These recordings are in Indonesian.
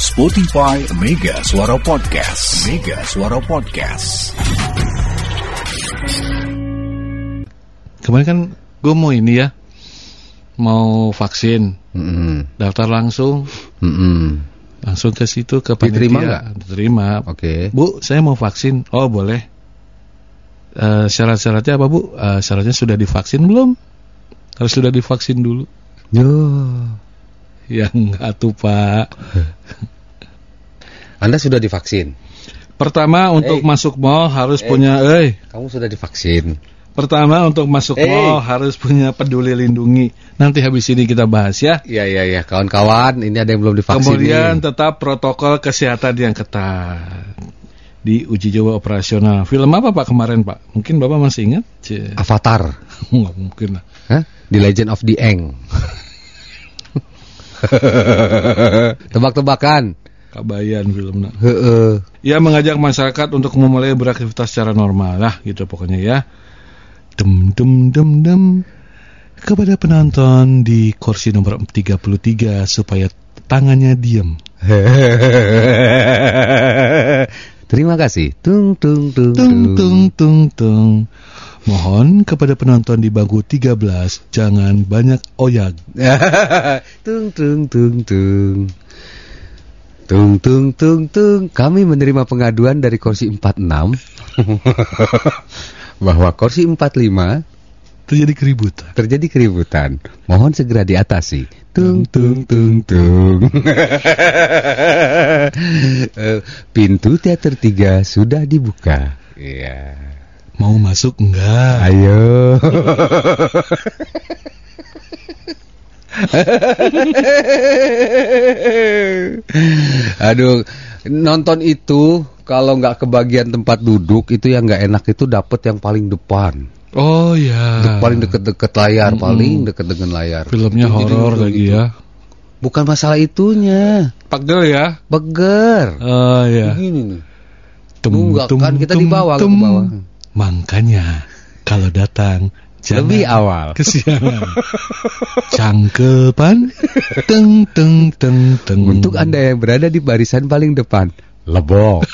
Spotify Mega Suara Podcast. Mega Suara Podcast. Kemarin kan gue mau ini ya, mau vaksin, Mm-mm. daftar langsung, Mm-mm. langsung ke situ ke panitia. Diterima nggak? Diterima. Oke. Bu, saya mau vaksin. Oh boleh. Eh, syarat-syaratnya apa bu? Eh, syaratnya sudah divaksin belum? Harus sudah divaksin dulu. Yo. Ya enggak tuh pak. Anda sudah divaksin. Pertama untuk Eh. masuk mall harus Eh. punya, eh. Kamu sudah divaksin. Pertama untuk masuk Eh. mall harus punya peduli lindungi. Nanti habis ini kita bahas ya. Iya iya iya, kawan-kawan, ini ada yang belum divaksin. Kemudian nih. tetap protokol kesehatan yang ketat di uji coba operasional. Film apa Pak kemarin Pak? Mungkin Bapak masih ingat? Avatar. Nggak mungkin lah. Hah? The Legend of the Eng. Tebak-tebakan. Kabayan filmnya. Heeh. Ya mengajak masyarakat untuk memulai beraktivitas secara normal lah gitu pokoknya ya. Dem dem dem dem kepada penonton di kursi nomor 33 supaya tangannya diam. Terima kasih. Tung tung tung Tung tung tung tung. Mohon kepada penonton di bangku 13 jangan banyak oyag. tung tung tung tung. Tung tung tung tung. Kami menerima pengaduan dari kursi 46 bahwa kursi 45 Terjadi keributan. terjadi keributan. Mohon segera diatasi. Tung tung tung tung. Eh, Pintu teater 3 sudah dibuka. Iya. Mau masuk enggak? Ayo. Aduh, nonton itu kalau nggak kebagian tempat duduk itu yang nggak enak itu dapat yang paling depan, Oh ya. De- paling deket-deket layar, Mm-mm. paling deket dengan layar. Filmnya horor lagi gitu. ya. Bukan masalah itunya, Pegel ya. beger. Oh ya. Begini nih. Tum, Nunggak tum, kan kita tum, di bawah, ke bawah. Makanya kalau datang jangan Lebih awal. kesiangan. Cangkepan teng teng teng teng. Untuk Anda yang berada di barisan paling depan, lebok.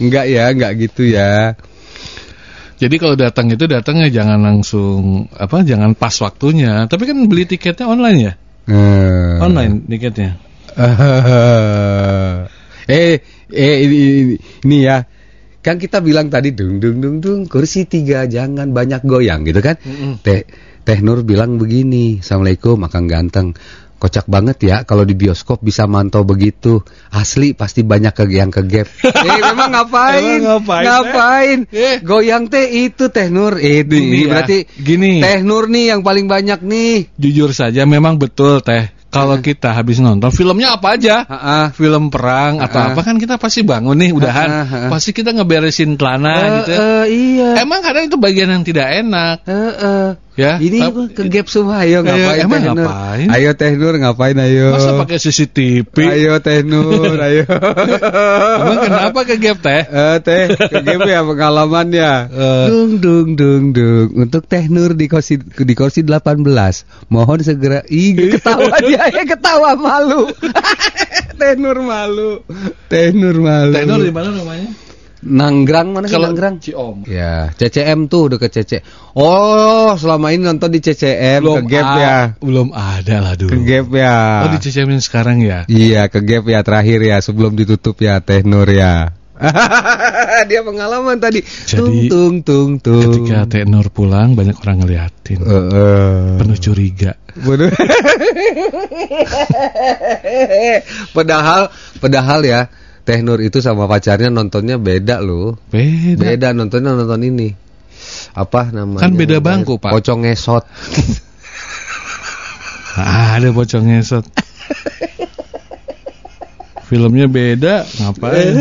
enggak ya, enggak gitu ya. Jadi kalau datang itu datangnya jangan langsung apa jangan pas waktunya. Tapi kan beli tiketnya online ya? Eh. Online tiketnya. eh, eh ini, ini, ini ya. Kan kita bilang tadi dung dung dung dung kursi tiga jangan banyak goyang gitu kan? Mm-mm. Teh Teh Nur bilang begini, Assalamualaikum, Akang ganteng. Kocak banget ya kalau di bioskop bisa mantau begitu. Asli pasti banyak ke yang ke gap. eh memang ngapain? Emang ngapain, Ngapain? Eh. Goyang teh itu Teh Nur. Eh, ini ya, berarti gini. Teh Nur nih yang paling banyak nih. Jujur saja memang betul teh. Kalau kita habis nonton filmnya apa aja? Ha-ha. Film perang atau Ah. apa kan kita pasti bangun nih udahan. Ah, ah, ah. Pasti kita ngeberesin celana Eh, gitu. eh, iya. Emang kadang itu bagian yang tidak enak. Eh, eh. Ya, Ini ke gap semua ayo Ayo, ngapain emang Teh Nur? ngapain? Ayo Teh Nur ngapain ayo? Masa pakai CCTV? Ayo Teh Nur, ayo. Emang kenapa ke gap teh? Eh teh, ke game ya pengalamannya. Eh. Dung dung dung dung. Untuk Teh Nur di kursi di kursi 18. Mohon segera. Ih, ketawa dia ya ketawa malu. Teh Nur malu. Teh Nur malu. Teh Nur di mana namanya? Nanggrang mana sih Kalau Nanggrang? Ciom. Ya, CCM tuh deket CC. Oh, selama ini nonton di CCM ke gap ya. Belum ada lah dulu. Ke gap ya. Oh di CCM yang sekarang ya. Iya, ke gap ya terakhir ya sebelum ditutup ya Teh Nur ya. Dia pengalaman tadi. Jadi, tung tung tung tung. Ketika Teh Nur pulang banyak orang ngeliatin. Eh, eh. Penuh curiga. Padahal padahal ya Teh Nur itu sama pacarnya nontonnya beda loh. Beda. Beda nontonnya nonton ini. Apa namanya? Kan beda bangku, Pak. Pocong ngesot. Ah, ada pocong ngesot. Filmnya beda, ngapain?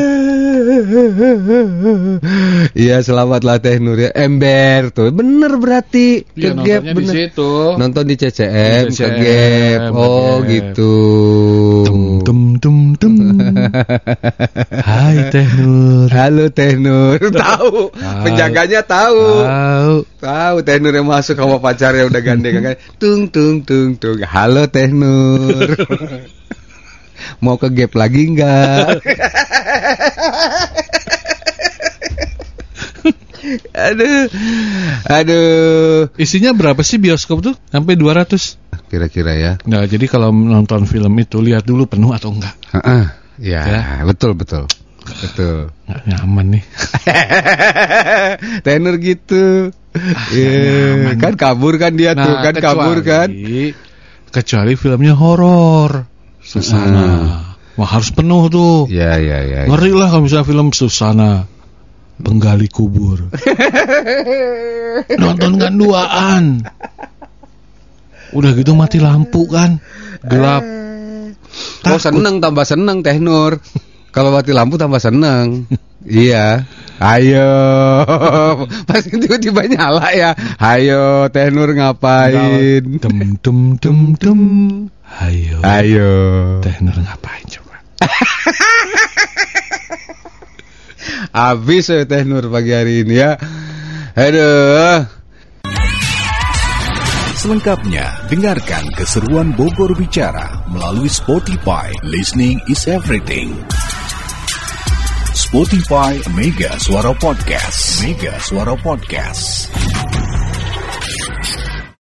Iya selamatlah Teh Nur ya Ember tuh Bener berarti Iya, Ke gap nontonnya di bener situ. Nonton di CCM, Di ke CCM, gap ke Oh Gap. gitu Tum tum tum tum. Hai Teh Nur. Halo Teh Nur. tahu. Penjaganya tahu. Tahu. Tahu Teh Nur yang masuk sama pacarnya udah gandengan kan. Tung tung tung tung. Halo Teh Nur. Mau ke gap lagi enggak? aduh. Aduh. Isinya berapa sih bioskop tuh? Sampai 200. Kira-kira ya. Nah, jadi kalau nonton film itu lihat dulu penuh atau enggak. Heeh. Ya, Ya. betul betul. Betul. Nggak nyaman nih. Tenor gitu. Iya, kan kabur kan dia tuh, kan kabur kan. Nah, Kecuali filmnya horor. Susana. Wah, harus penuh tuh. Ya ya ya. ya. Ngeri lah kalau misalnya film Susana. Penggali kubur. Nonton kan duaan. Udah gitu mati lampu kan. Gelap. Oh seneng tambah seneng Teh Nur. Kalau mati lampu tambah seneng. iya. Ayo. Pas tiba-tiba nyala ya. Ayo Teh Nur ngapain? Dem dem dem dem. Ayo. Ayo. Teh Nur ngapain coba? Habis ya Teh Nur pagi hari ini ya. Aduh. Selengkapnya, dengarkan keseruan Bogor Bicara melalui Spotify. Listening is everything. Spotify Mega Suara Podcast. Mega Suara Podcast.